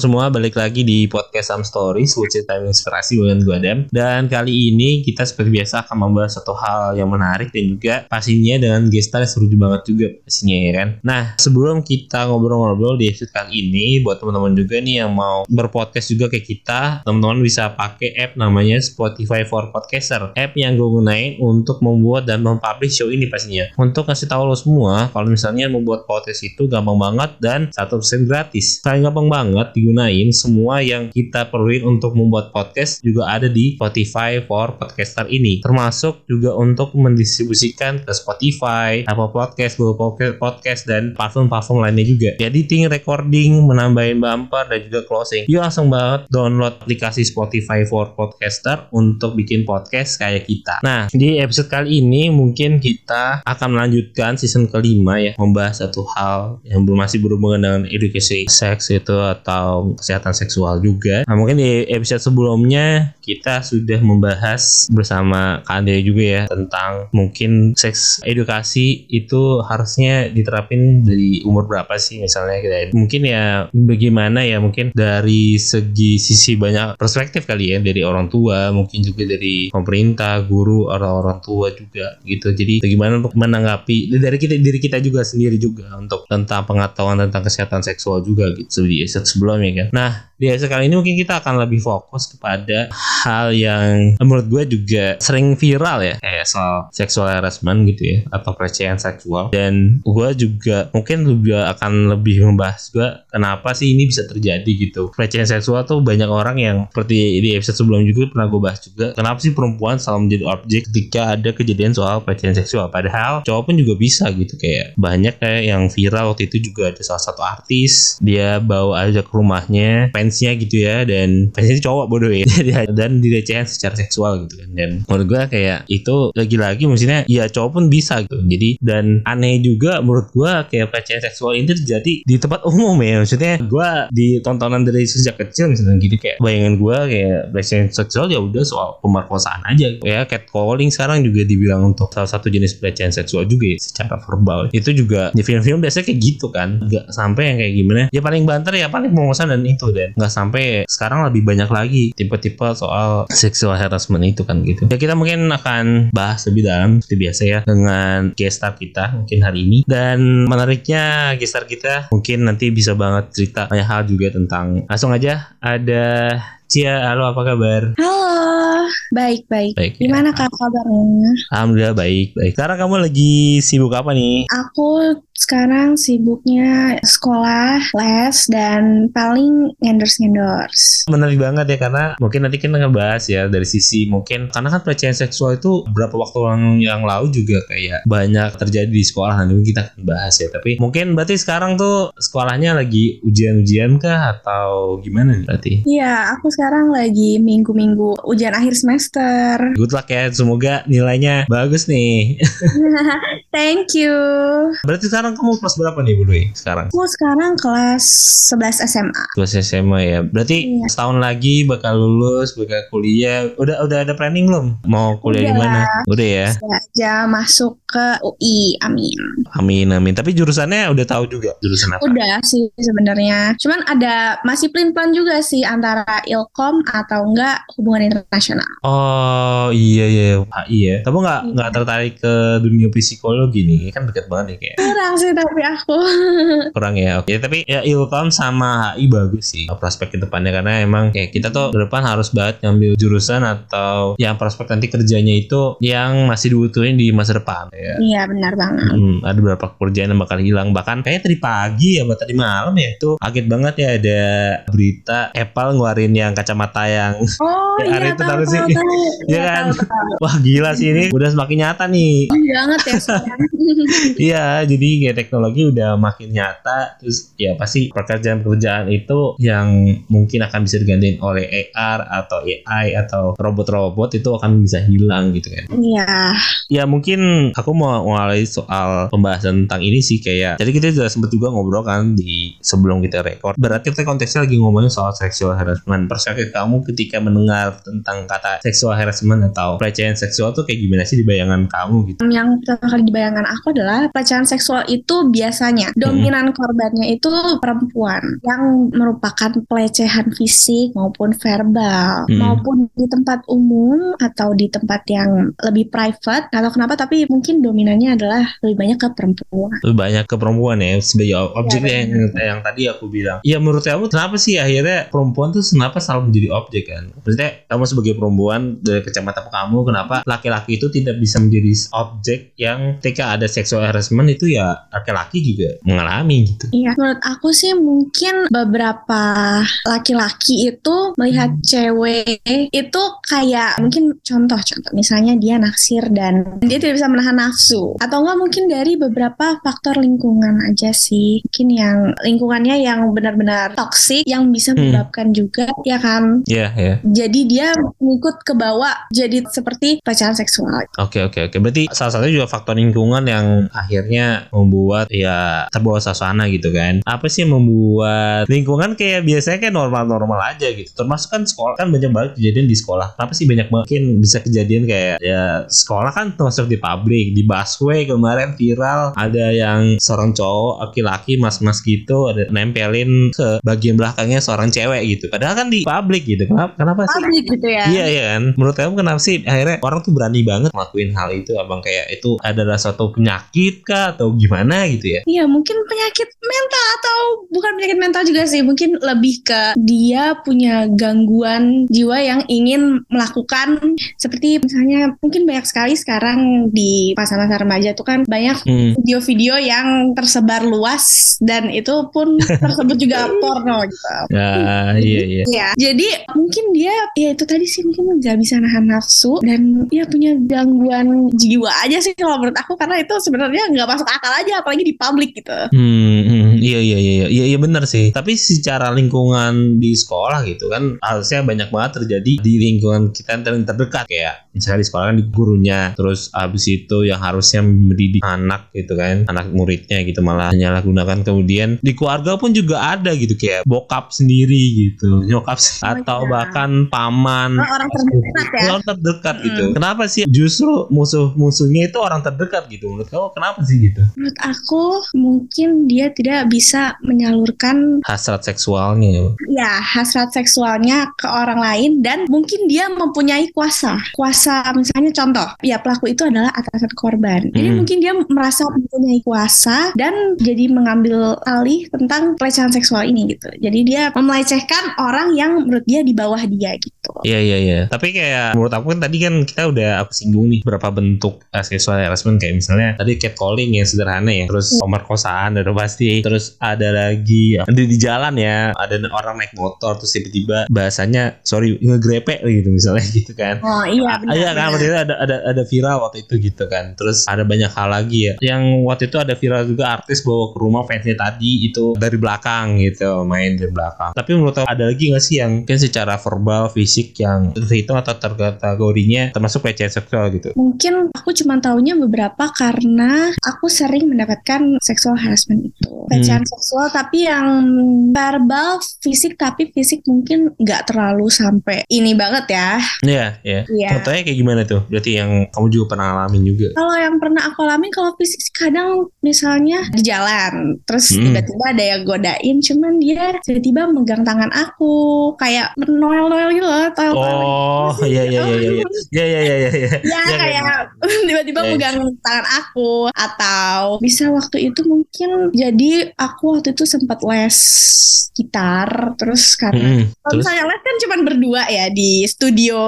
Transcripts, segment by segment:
Semua, balik lagi di podcast Some Stories, which time inspirasi dengan gue Adam. Dan kali ini kita seperti biasa akan membahas satu hal yang menarik dan juga pastinya dengan gestar yang seru banget juga pastinya ya kan. Nah, sebelum kita ngobrol-ngobrol di episode kali ini, buat teman-teman juga nih yang mau berpodcast juga kayak kita, teman-teman bisa pakai app namanya Spotify for Podcaster. App yang gue gunain untuk membuat dan mempublish show ini pastinya. Untuk kasih tahu lo semua, kalau misalnya membuat podcast itu gampang banget dan 100% gratis. Selain gampang banget digunain semua yang kita perluin untuk membuat podcast juga ada di Spotify for Podcaster ini. Termasuk juga untuk mendistribusikan ke Spotify, Apple Podcast, Google Podcast dan platform-platform lainnya juga. Editing, recording, menambahin bumper dan juga closing. Yuk langsung banget download aplikasi Spotify for Podcaster untuk bikin podcast kayak kita. Nah di episode kali ini mungkin kita akan melanjutkan season kelima ya membahas satu hal yang masih berhubungan dengan edukasi seks itu atau kesehatan seksual juga. Nah, mungkin di episode sebelumnya kita sudah membahas bersama Kak Andre juga ya tentang mungkin seks edukasi itu harusnya diterapin dari umur berapa sih misalnya kita mungkin ya bagaimana ya mungkin dari segi sisi banyak perspektif kali ya dari orang tua mungkin juga dari pemerintah guru orang orang tua juga gitu. Jadi bagaimana untuk menanggapi dari kita diri kita juga sendiri juga untuk tentang pengetahuan tentang kesehatan seksual juga gitu di episode sebelumnya kan. Nah di episode kali ini mungkin kita akan lebih fokus kepada hal yang menurut gue juga sering viral ya. Kayak soal seksual harassment gitu ya atau pelecehan seksual. Dan gue juga mungkin juga akan lebih membahas juga kenapa sih ini bisa terjadi gitu. Pelecehan seksual tuh banyak orang yang seperti di episode sebelum juga pernah gue bahas juga kenapa sih perempuan selalu menjadi objek ketika ada kejadian soal pelecehan seksual? Padahal cowok pun juga bisa gitu kayak banyak kayak yang viral. Waktu itu juga ada salah satu artis dia bawa aja ke rumahnya fansnya gitu ya dan fansnya cowok bodoh ya. Dan dilecehin secara seksual gitu kan. Dan menurut gue kayak itu lagi-lagi maksudnya ya cowok pun bisa gitu. Jadi dan aneh juga menurut gue kayak pelecehan seksual ini terjadi di tempat umum ya. Maksudnya gue di tontonan dari sejak kecil misalnya gitu kayak bayangan gue kayak pelecehan seksual ya udah soal pemerkosaan aja ya catcalling sekarang juga dibilang untuk salah satu jenis pelecehan seksual juga ya secara verbal. Itu juga di film-film biasanya kayak gitu kan. Nggak sampai yang kayak gimana ya paling banter ya paling dan itu dan nggak sampai sekarang lebih banyak lagi tipe-tipe soal sexual harassment itu kan gitu ya kita mungkin akan bahas lebih dalam seperti biasa ya dengan guest star kita mungkin hari ini dan menariknya guest star kita mungkin nanti bisa banget cerita banyak hal juga tentang langsung aja ada Cia, halo apa kabar? Halo, baik baik. Baik, ya. Gimana kak kabarnya? Alhamdulillah baik baik. Sekarang kamu lagi sibuk apa nih? Aku sekarang sibuknya sekolah, les, dan paling ngendorse-ngendorse. Menarik banget ya karena mungkin nanti kita ngebahas ya dari sisi mungkin karena kan pelecehan seksual itu beberapa waktu yang lalu juga kayak banyak terjadi di sekolah nanti kita akan bahas ya. Tapi mungkin berarti sekarang tuh sekolahnya lagi ujian-ujian kah atau gimana nih berarti? Iya, aku sekarang lagi minggu-minggu ujian akhir semester. Good luck ya, semoga nilainya bagus nih. Thank you. Berarti sekarang kamu kelas berapa nih Bu Dwi sekarang? Aku sekarang kelas 11 SMA. Kelas SMA ya. Berarti Iya. setahun lagi bakal lulus, bakal kuliah. Udah udah ada planning belum? Mau kuliah di Udah. mana? Udah ya. aja masuk ke UI. Amin. Amin amin. Tapi jurusannya udah tahu juga jurusan apa? Udah sih sebenarnya. Cuman ada masih plan-plan juga sih antara Ilkom atau enggak hubungan internasional. Oh iya iya HI ya. Kamu nggak Iya. nggak tertarik ke dunia psikologi nih? Kan deket banget nih kayak Kurang sih tapi aku. kurang ya. Oke tapi ya Ilkom sama HI bagus sih prospek ke depannya karena emang kayak kita tuh ke depan harus banget ngambil jurusan atau yang prospek nanti kerjanya itu yang masih dibutuhin di masa depan ya. Iya benar banget. Hmm, ada beberapa pekerjaan yang bakal hilang bahkan kayaknya tadi pagi ya tadi malam ya itu kaget banget ya ada berita Apple ngeluarin yang kacamata yang Oh Ya, iya itu tahu sih. tahu. Iya kan? tahu tahu. wah gila sih ini udah semakin nyata nih banget ya. Iya, jadi kayak teknologi udah makin nyata, terus ya pasti pekerjaan-pekerjaan itu yang mungkin akan bisa digantiin oleh AR atau AI atau robot-robot itu akan bisa hilang gitu kan. Iya. Ya mungkin aku mau mulai soal pembahasan tentang ini sih kayak, jadi kita sudah sempat juga ngobrol kan di sebelum kita record. Berarti kita konteksnya lagi ngomongin soal sexual harassment. Perspektif kamu ketika mendengar tentang kata sexual harassment atau pelecehan seksual tuh kayak gimana sih di bayangan kamu gitu? Yang pertama kali dibayangkan aku adalah pelecehan seksual itu biasanya dominan korbannya itu perempuan yang merupakan pelecehan fisik maupun verbal Hmm. maupun di tempat umum atau di tempat yang lebih private atau kenapa tapi mungkin dominannya adalah lebih banyak ke perempuan. Lebih banyak ke perempuan ya sebagai objek Iya, yang yang tadi aku bilang. Ya menurut kamu kenapa sih akhirnya perempuan tuh kenapa selalu menjadi objek kan? Maksudnya kamu sebagai perempuan dari kacamata kamu kenapa laki-laki itu tidak bisa menjadi objek yang ketika ada sexual harassment itu ya laki-laki juga mengalami gitu. Iya, menurut aku sih mungkin beberapa laki-laki itu melihat cewek itu kayak mungkin contoh-contoh misalnya dia naksir dan dia tidak bisa menahan nafsu atau enggak mungkin dari beberapa faktor lingkungan aja sih mungkin yang lingkungannya yang benar-benar toksik yang bisa Hmm. menyebabkan juga ya kan Iya ya. jadi dia ngikut ke bawah jadi seperti pelecehan seksual Oke oke oke. Berarti salah satunya juga faktor lingkungan yang akhirnya membuat ya terbawa suasana gitu kan. Apa sih yang membuat lingkungan kayak biasanya kayak normal-normal aja gitu. Termasuk kan sekolah kan banyak banget kejadian di sekolah. Kenapa sih banyak mungkin bisa kejadian kayak ya sekolah kan termasuk di pabrik, di busway kemarin viral ada yang seorang cowok laki-laki mas-mas gitu ada nempelin ke bagian belakangnya seorang cewek gitu. Padahal kan di pabrik gitu. Kenapa kenapa sih? publik gitu ya Iya iya kan. Menurut kamu kenapa sih akhirnya orang tuh berani banget ngelakuin hal itu? Abang kayak itu adalah suatu penyakit kah atau gimana gitu ya? Iya mungkin penyakit mental atau bukan penyakit mental juga sih mungkin lebih ke dia punya gangguan jiwa yang ingin melakukan seperti misalnya mungkin banyak sekali sekarang di masa-masa remaja tuh kan banyak Hmm. video-video yang tersebar luas dan itu pun tersebut juga porno gitu. Ya iya iya. Ya, jadi mungkin dia ya itu tadi sih mungkin nggak bisa nahan nafsu dan ya punya gangguan jiwa aja sih kalau menurut aku karena itu sebenarnya nggak masuk akal aja apalagi di publik gitu. Hmm, hmm, iya iya iya iya iya iya benar sih. Tapi secara lingkungan di sekolah gitu kan harusnya banyak banget terjadi di lingkungan kita yang terdekat kayak misalnya di sekolah kan di gurunya, terus abis itu yang harusnya mendidik anak gitu kan, anak muridnya gitu malah menyalahgunakan kemudian di keluarga pun juga ada gitu kayak bokap sendiri gitu, nyokap Oh, atau iya. bahkan paman Orang terdekat ya. orang terdekat Mm-mm. gitu. Kenapa sih justru musuh-musuhnya itu orang terdekat gitu? Menurut kamu kenapa sih gitu? Menurut aku mungkin dia tidak bisa menyalurkan Hasrat seksualnya. ya hasrat seksualnya ke orang lain dan mungkin dia mempunyai kuasa. Kuasa misalnya contoh, ya pelaku itu adalah atasan korban. Jadi Hmm. mungkin dia merasa mempunyai kuasa dan jadi mengambil alih tentang pelecehan seksual ini gitu. Jadi dia melecehkan orang yang menurut dia di bawah dia gitu. Iya iya iya. Tapi kayak menurut aku kan tadi kan kita udah aku singgung nih berapa bentuk uh, sexual harassment kayak misalnya tadi catcalling yang sederhana ya, terus pemerkosaan udah pasti, terus ada lagi ya, di, di jalan ya ada orang naik motor terus tiba-tiba bahasanya sorry ngegrepe gitu misalnya gitu kan. Oh iya Ah, benar. Iya kan benar. waktu itu ada ada ada viral waktu itu gitu kan. Terus ada banyak hal lagi ya. Yang waktu itu ada viral juga artis bawa ke rumah fansnya tadi itu dari belakang gitu main dari belakang. Tapi menurut aku ada lagi nggak sih yang mungkin secara verbal fisik yang terhitung atau terkategorinya termasuk pelecehan seksual gitu? Mungkin aku cuma taunya beberapa karena aku sering mendapatkan sexual harassment itu. Pelecehan seksual tapi yang verbal, fisik tapi fisik mungkin nggak terlalu sampai ini banget ya. Iya iya. Iya. Contohnya kayak gimana tuh? Berarti yang kamu juga pernah alamin juga. Kalau yang pernah aku alami kalau fisik kadang misalnya di jalan terus Hmm. tiba-tiba ada yang godain cuman dia tiba-tiba megang tangan aku kayak noel-noel gitu loh toel Oh iya iya iya iya. Iya iya iya iya. iya. Ya Iya, kayak tiba-tiba Iya. megang tangan aku atau bisa waktu itu mungkin jadi aku waktu itu sempat les gitar terus karena Mm-mm. kalau misalnya les kan cuma berdua ya di studio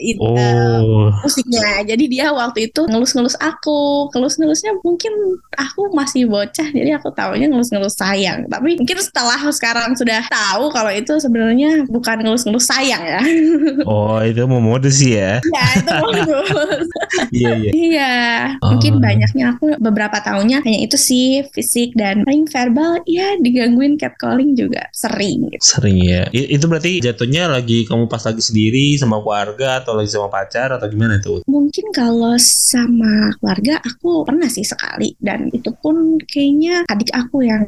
itu Oh. musiknya jadi dia waktu itu ngelus-ngelus aku ngelus-ngelusnya mungkin aku masih bocah jadi aku tahunya ngelus-ngelus sayang tapi mungkin setelah sekarang sudah tahu kalau itu sebenarnya bukan ngelus-ngelus sayang ya Oh itu mau modus sih ya. ya itu bagus Iya iya. Iya, Oh. mungkin banyaknya aku beberapa tahunnya hanya itu sih fisik dan paling verbal ya digangguin catcalling juga sering gitu. Sering ya. I- itu berarti jatuhnya lagi kamu pas lagi sendiri sama keluarga atau lagi sama pacar atau gimana tuh? Mungkin kalau sama keluarga aku pernah sih sekali dan itu pun kayaknya adik aku yang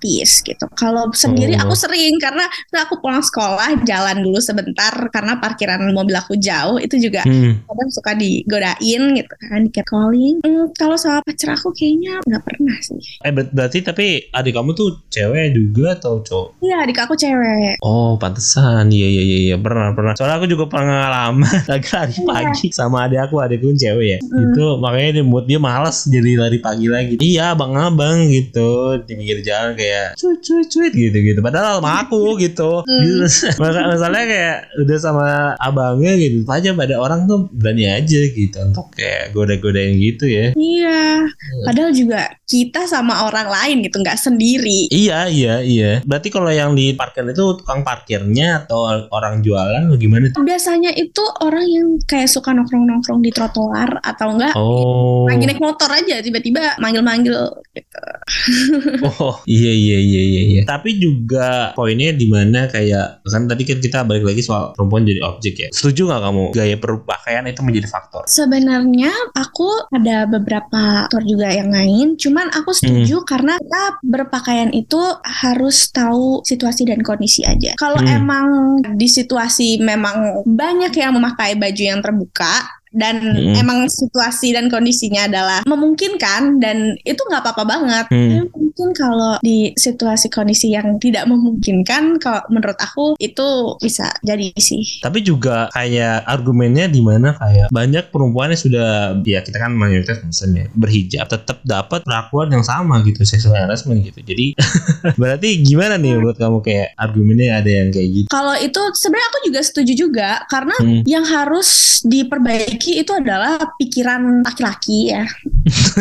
notice gitu. Kalau sendiri Oh. aku sering karena aku pulang sekolah jalan dulu sebentar karena parkiran mobil aku jauh itu juga Hmm. kadang suka digodain gitu kan di catcalling hmm, kalau sama pacar aku kayaknya nggak pernah sih. Eh ber- berarti tapi adik kamu tuh cewek juga atau cowok? Iya adik aku cewek. Oh pantesan iya iya iya iya pernah pernah soalnya aku juga pengalaman lagi lari Iya. pagi sama adik aku adikku cewek ya Mm. itu makanya dia buat dia malas jadi lari pagi lagi iya abang abang gitu di pinggir jalan kayak cuit cuit cuit gitu gitu padahal sama aku gitu Mm. Gitu. Masa- masalahnya kayak udah sama abangnya gitu aja pada orang tuh berani aja gitu untuk kayak goda-godain gitu ya Iya. Padahal juga kita sama orang lain gitu nggak sendiri. Iya iya iya. Berarti kalau yang di parkir itu tukang parkirnya atau orang jualan atau gimana tuh? Biasanya itu orang yang kayak suka nongkrong-nongkrong di trotoar atau enggak Oh. lagi naik motor aja tiba-tiba manggil-manggil gitu. Oh iya iya iya iya. iya. Tapi juga poinnya di mana kayak kan tadi kan kita balik lagi soal perempuan jadi objek ya. Setuju nggak kamu gaya berpakaian itu menjadi faktor? Sebenarnya aku ada beberapa faktor juga yang lain, cuman aku setuju karena kita berpakaian itu harus tahu situasi dan kondisi aja. Kalau Hmm. emang di situasi memang banyak yang memakai baju yang terbuka dan Hmm. emang situasi dan kondisinya adalah memungkinkan dan itu nggak apa-apa banget. Hmm. Mungkin kalau di situasi kondisi yang tidak memungkinkan, kalau menurut aku itu bisa jadi sih. Tapi juga kayak argumennya di mana kayak banyak perempuan yang sudah ya kita kan mayoritas muslim ya berhijab tetap dapat perlakuan yang sama gitu sexual harassment gitu. Jadi berarti gimana nih menurut kamu kayak argumennya ada yang kayak gitu? Kalau itu sebenarnya aku juga setuju juga karena Hmm. yang harus diperbaiki itu adalah pikiran laki-laki ya.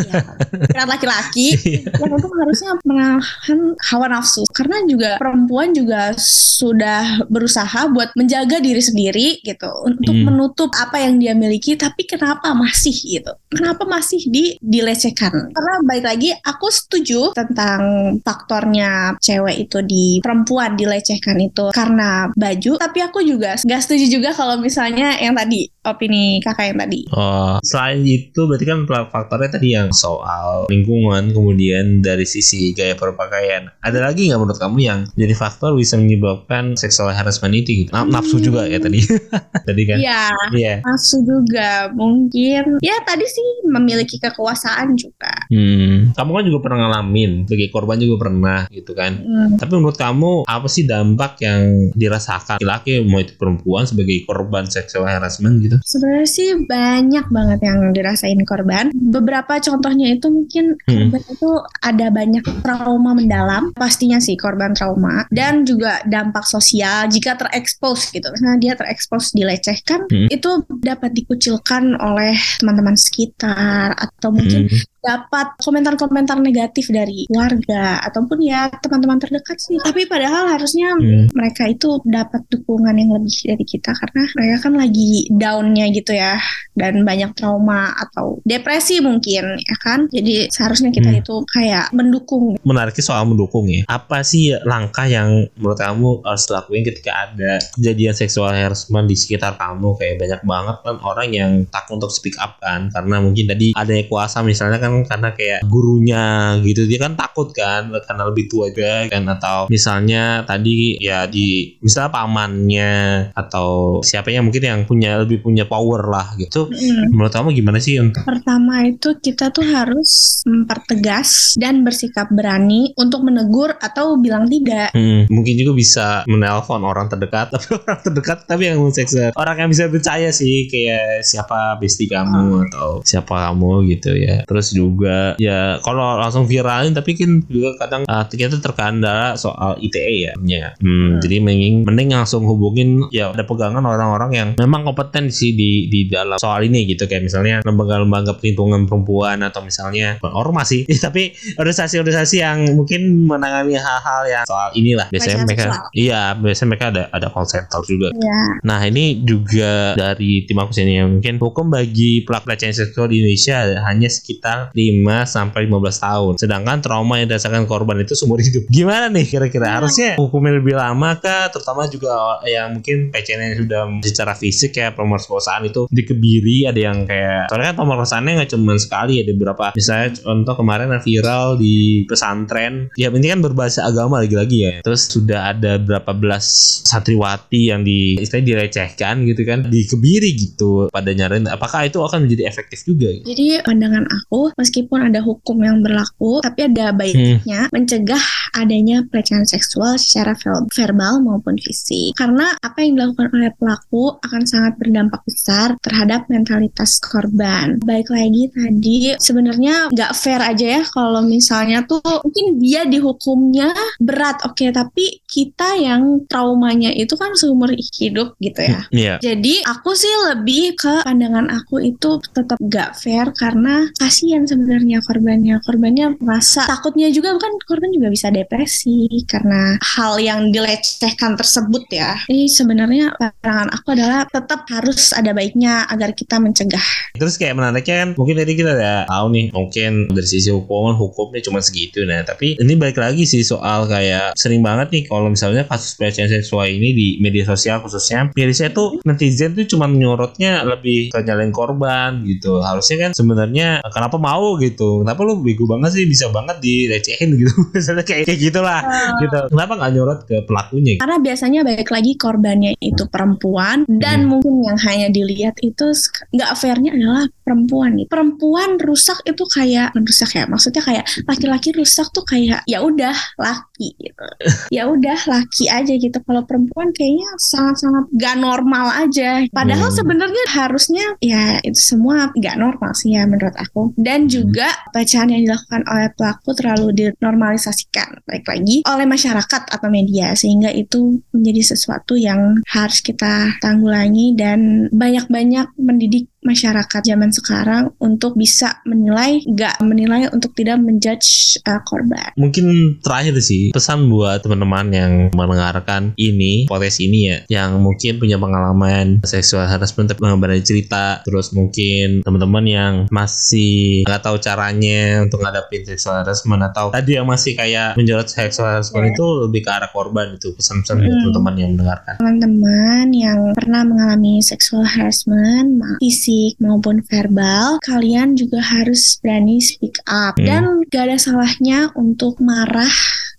Ya, pikiran laki-laki yang itu harusnya menahan hawa nafsu. Karena juga perempuan juga sudah berusaha buat menjaga diri sendiri gitu. Untuk Hmm. menutup apa yang dia miliki tapi kenapa masih gitu. Kenapa masih di dilecehkan? Karena baik lagi aku setuju tentang faktornya cewek itu di perempuan dilecehkan itu karena baju. Tapi aku juga nggak setuju juga kalau misalnya yang tadi opini kakak yang tadi. Oh, selain itu berarti kan faktornya tadi yang soal lingkungan, kemudian dari sisi gaya berpakaian. Ada lagi nggak menurut kamu yang jadi faktor bisa menyebabkan sexual harassment itu? Gitu? Na- Nafsu juga ya tadi. tadi kan? Iya, Iya. nafsu juga mungkin. Ya tadi sih memiliki kekuasaan juga. Hmm. Kamu kan juga pernah ngalamin sebagai korban juga pernah gitu kan. Hmm. Tapi menurut kamu apa sih dampak yang dirasakan laki-laki mau itu perempuan sebagai korban sexual harassment gitu? Sebenarnya sih banyak banget yang dirasain korban. Beberapa contohnya itu mungkin Hmm. korban itu ada banyak trauma mendalam, pastinya sih korban trauma dan juga dampak sosial jika terekspos gitu. Misalnya dia terekspos dilecehkan, Hmm. itu dapat dikucilkan oleh teman-teman sekitar atau mungkin Hmm. Dapat komentar-komentar negatif dari warga ataupun ya teman-teman terdekat sih. Tapi padahal harusnya Hmm. mereka itu dapat dukungan yang lebih dari kita karena mereka kan lagi downnya gitu ya dan banyak trauma atau depresi mungkin ya kan. Jadi seharusnya kita Hmm. itu kayak mendukung. menariknya soal mendukung ya. Apa sih langkah yang menurut kamu harus lakuin ketika ada kejadian seksual harassment di sekitar kamu? Kayak banyak banget kan orang yang takut untuk speak up kan karena mungkin tadi adanya kuasa misalnya kan karena kayak gurunya gitu dia kan takut kan karena lebih tua juga kan atau misalnya tadi ya di misalnya pamannya atau siapanya mungkin yang punya lebih punya power lah gitu. Mm. Menurut kamu gimana sih untuk Pertama itu kita tuh harus mempertegas dan bersikap berani untuk menegur atau bilang tidak. Hmm, mungkin juga bisa menelpon orang terdekat tapi orang terdekat tapi yang seksual orang yang bisa percaya sih kayak siapa bestie kamu atau siapa kamu gitu ya terus juga. Ya kalau langsung viralin tapi kan juga kadang uh, kita terkendala soal ITE ya ya. Hmm, jadi mending mending langsung hubungin ya ada pegangan orang-orang yang memang kompeten sih di di dalam soal ini gitu. Kayak misalnya lembaga-lembaga perlindungan perempuan atau misalnya ormas sih tapi organisasi-organisasi yang mungkin menangani hal-hal yang soal inilah. Biasanya mereka iya biasanya mereka ada ada call center juga. Ya, nah ini juga dari tim aku sini yang mungkin hukum bagi pelaku pelecehan seksual di Indonesia hanya sekitar 5 sampai 15 tahun. Sedangkan trauma yang dirasakan korban itu seumur hidup. Gimana nih kira-kira? Iya. harusnya hukumnya lebih lama kah? Terutama juga yang mungkin pelecehan yang sudah secara fisik kayak pemerkosaan itu dikebiri ada yang kayak soalnya kan pemerkosaannya nggak cuma sekali ada beberapa. Misalnya contoh kemarin yang viral di pesantren. Ya ini kan berbahasa agama lagi-lagi ya. Terus sudah ada berapa belas santriwati yang di istilahnya dilecehkan gitu kan dikebiri gitu pada nyaranin apakah itu akan menjadi efektif juga? Gitu? Jadi pandangan aku meskipun ada hukum yang berlaku, tapi ada baiknya hmm. mencegah adanya pelecehan seksual secara verbal maupun fisik. Karena apa yang dilakukan oleh pelaku akan sangat berdampak besar terhadap mentalitas korban. Baik lagi tadi sebenarnya nggak fair aja ya kalau misalnya tuh mungkin dia dihukumnya berat, oke, okay, tapi kita yang traumanya itu kan seumur hidup gitu ya. Yeah. Jadi aku sih lebih ke pandangan aku itu tetap gak fair karena kasihan sebenarnya korbannya. Korbannya merasa takutnya juga kan korban juga bisa depresi karena hal yang dilecehkan tersebut ya. Ini sebenarnya pandangan aku adalah tetap harus ada baiknya agar kita mencegah. Terus kayak menariknya kan mungkin tadi kita udah tahu nih mungkin dari sisi hukum hukumnya cuma segitu nah tapi ini balik lagi sih soal kayak sering banget nih kalau misalnya kasus pelecehan seksual ini di media sosial khususnya saya tuh netizen tuh cuma nyorotnya lebih ke nyalain korban gitu harusnya kan sebenarnya kenapa mau gitu. Kenapa lu bego banget sih? Bisa banget direcehin gitu. Misalnya kayak kayak gitulah uh, gitu. Kenapa nggak nyorot ke pelakunya? Karena biasanya baik lagi korbannya itu perempuan dan hmm. mungkin yang hanya dilihat itu nggak fairnya adalah perempuan gitu. Perempuan rusak itu kayak merusak ya maksudnya kayak laki-laki rusak tuh kayak ya udah laki gitu. Ya udah laki aja gitu. Kalau perempuan kayaknya sangat-sangat gak normal aja. Padahal hmm. sebenarnya harusnya ya itu semua gak normal sih ya menurut aku. Dan juga bacaan yang dilakukan oleh pelaku terlalu dinormalisasikan baik lagi oleh masyarakat atau media sehingga itu menjadi sesuatu yang harus kita tanggulangi dan banyak-banyak mendidik masyarakat zaman sekarang untuk bisa menilai, gak menilai untuk tidak menjudge uh, korban. Mungkin terakhir sih pesan buat teman-teman yang mendengarkan ini podcast ini ya, yang mungkin punya pengalaman seksual harassment tapi cerita, terus mungkin teman-teman yang masih nggak tahu caranya untuk ngadapin seksual harassment atau tadi yang masih kayak menjorot seksual harassment yeah. itu lebih ke arah korban itu pesan-pesan hmm. buat teman-teman yang mendengarkan. Teman-teman yang pernah mengalami seksual harassment, fisik fisik maupun verbal, kalian juga harus berani speak up. Hmm. Dan gak ada salahnya untuk marah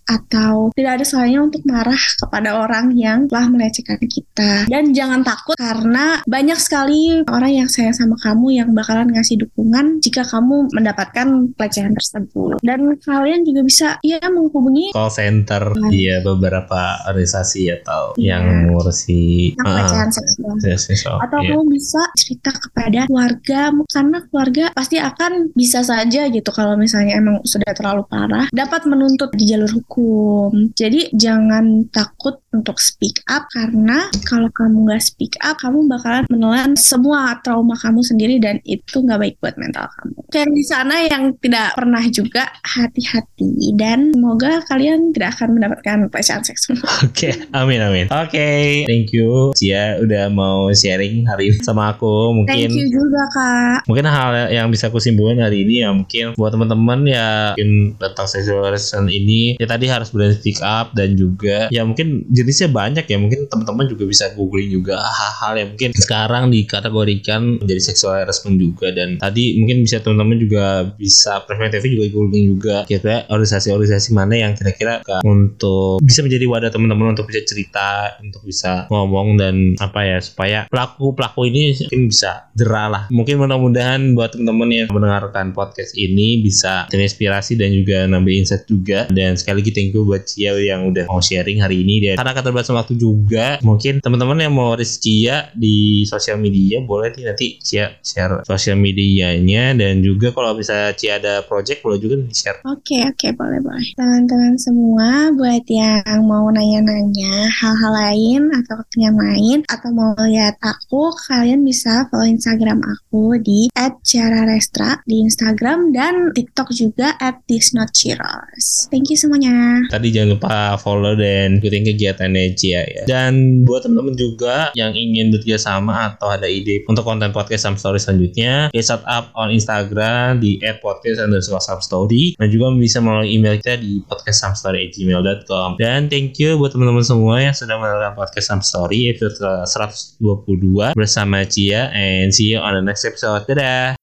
atau tidak ada salahnya untuk marah kepada orang yang telah melecehkan kita. Dan jangan takut karena banyak sekali orang yang sayang sama kamu yang bakalan ngasih dukungan jika kamu mendapatkan pelecehan tersebut. Dan kalian juga bisa ya menghubungi call center nah. iya beberapa organisasi atau ya. yang mengurusi yang pelecehan uh, seksual. seksual. Atau yeah. kamu bisa cerita kepada keluarga karena keluarga pasti akan bisa saja gitu kalau misalnya emang sudah terlalu parah dapat menuntut di jalur hukum hukum. Jadi jangan takut untuk speak up karena kalau kamu nggak speak up, kamu bakalan menelan semua trauma kamu sendiri dan itu nggak baik buat mental kamu. Kayak di sana yang tidak pernah juga hati-hati dan semoga kalian tidak akan mendapatkan pelecehan seksual. Oke, okay, amin amin. Oke, okay, thank you Cia udah mau sharing hari ini sama aku. Mungkin Thank you juga kak. Mungkin hal yang bisa aku simpulkan hari ini ya mungkin buat teman-teman ya mungkin tentang sexual harassment ini ya tadi harus berani speak up dan juga ya mungkin jenisnya banyak ya. Mungkin teman-teman juga bisa googling juga hal-hal yang mungkin sekarang dikategorikan menjadi seksual harassment juga. Dan tadi mungkin bisa teman-teman juga bisa preventif juga googling juga. Kira organisasi-organisasi mana yang kira-kira untuk bisa menjadi wadah teman-teman untuk bisa cerita untuk bisa ngomong dan apa ya supaya pelaku pelaku ini mungkin bisa jerah lah. Mungkin mudah-mudahan buat teman-teman yang mendengarkan podcast ini bisa terinspirasi dan juga nambah insight juga. Dan sekali lagi thank you buat Cia yang udah mau sharing hari ini dan karena keterbatasan waktu juga mungkin teman-teman yang mau reach Cia di sosial media boleh nih nanti Cia share sosial medianya dan juga kalau bisa Cia ada project boleh juga nih share. Oke okay, oke okay, boleh boleh. Teman-teman semua buat yang mau nanya-nanya hal-hal lain atau yang lain atau mau lihat aku kalian bisa follow Instagram aku di @ciararestra di Instagram dan TikTok juga @thisnotchiros. Thank you semuanya. Tadi jangan lupa follow dan ikutin kegiatannya Cia ya. Dan buat teman-teman juga yang ingin bekerja sama atau ada ide untuk konten podcast Sam Story selanjutnya, ya set up on Instagram di @podcast underscore Sam Story dan juga bisa melalui email kita di podcastsamstory@gmail.com. Dan thank you buat teman-teman semua yang sudah menonton podcast Sam Story episode 122 bersama Cia and see you on the next episode. Dadah.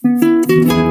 thank you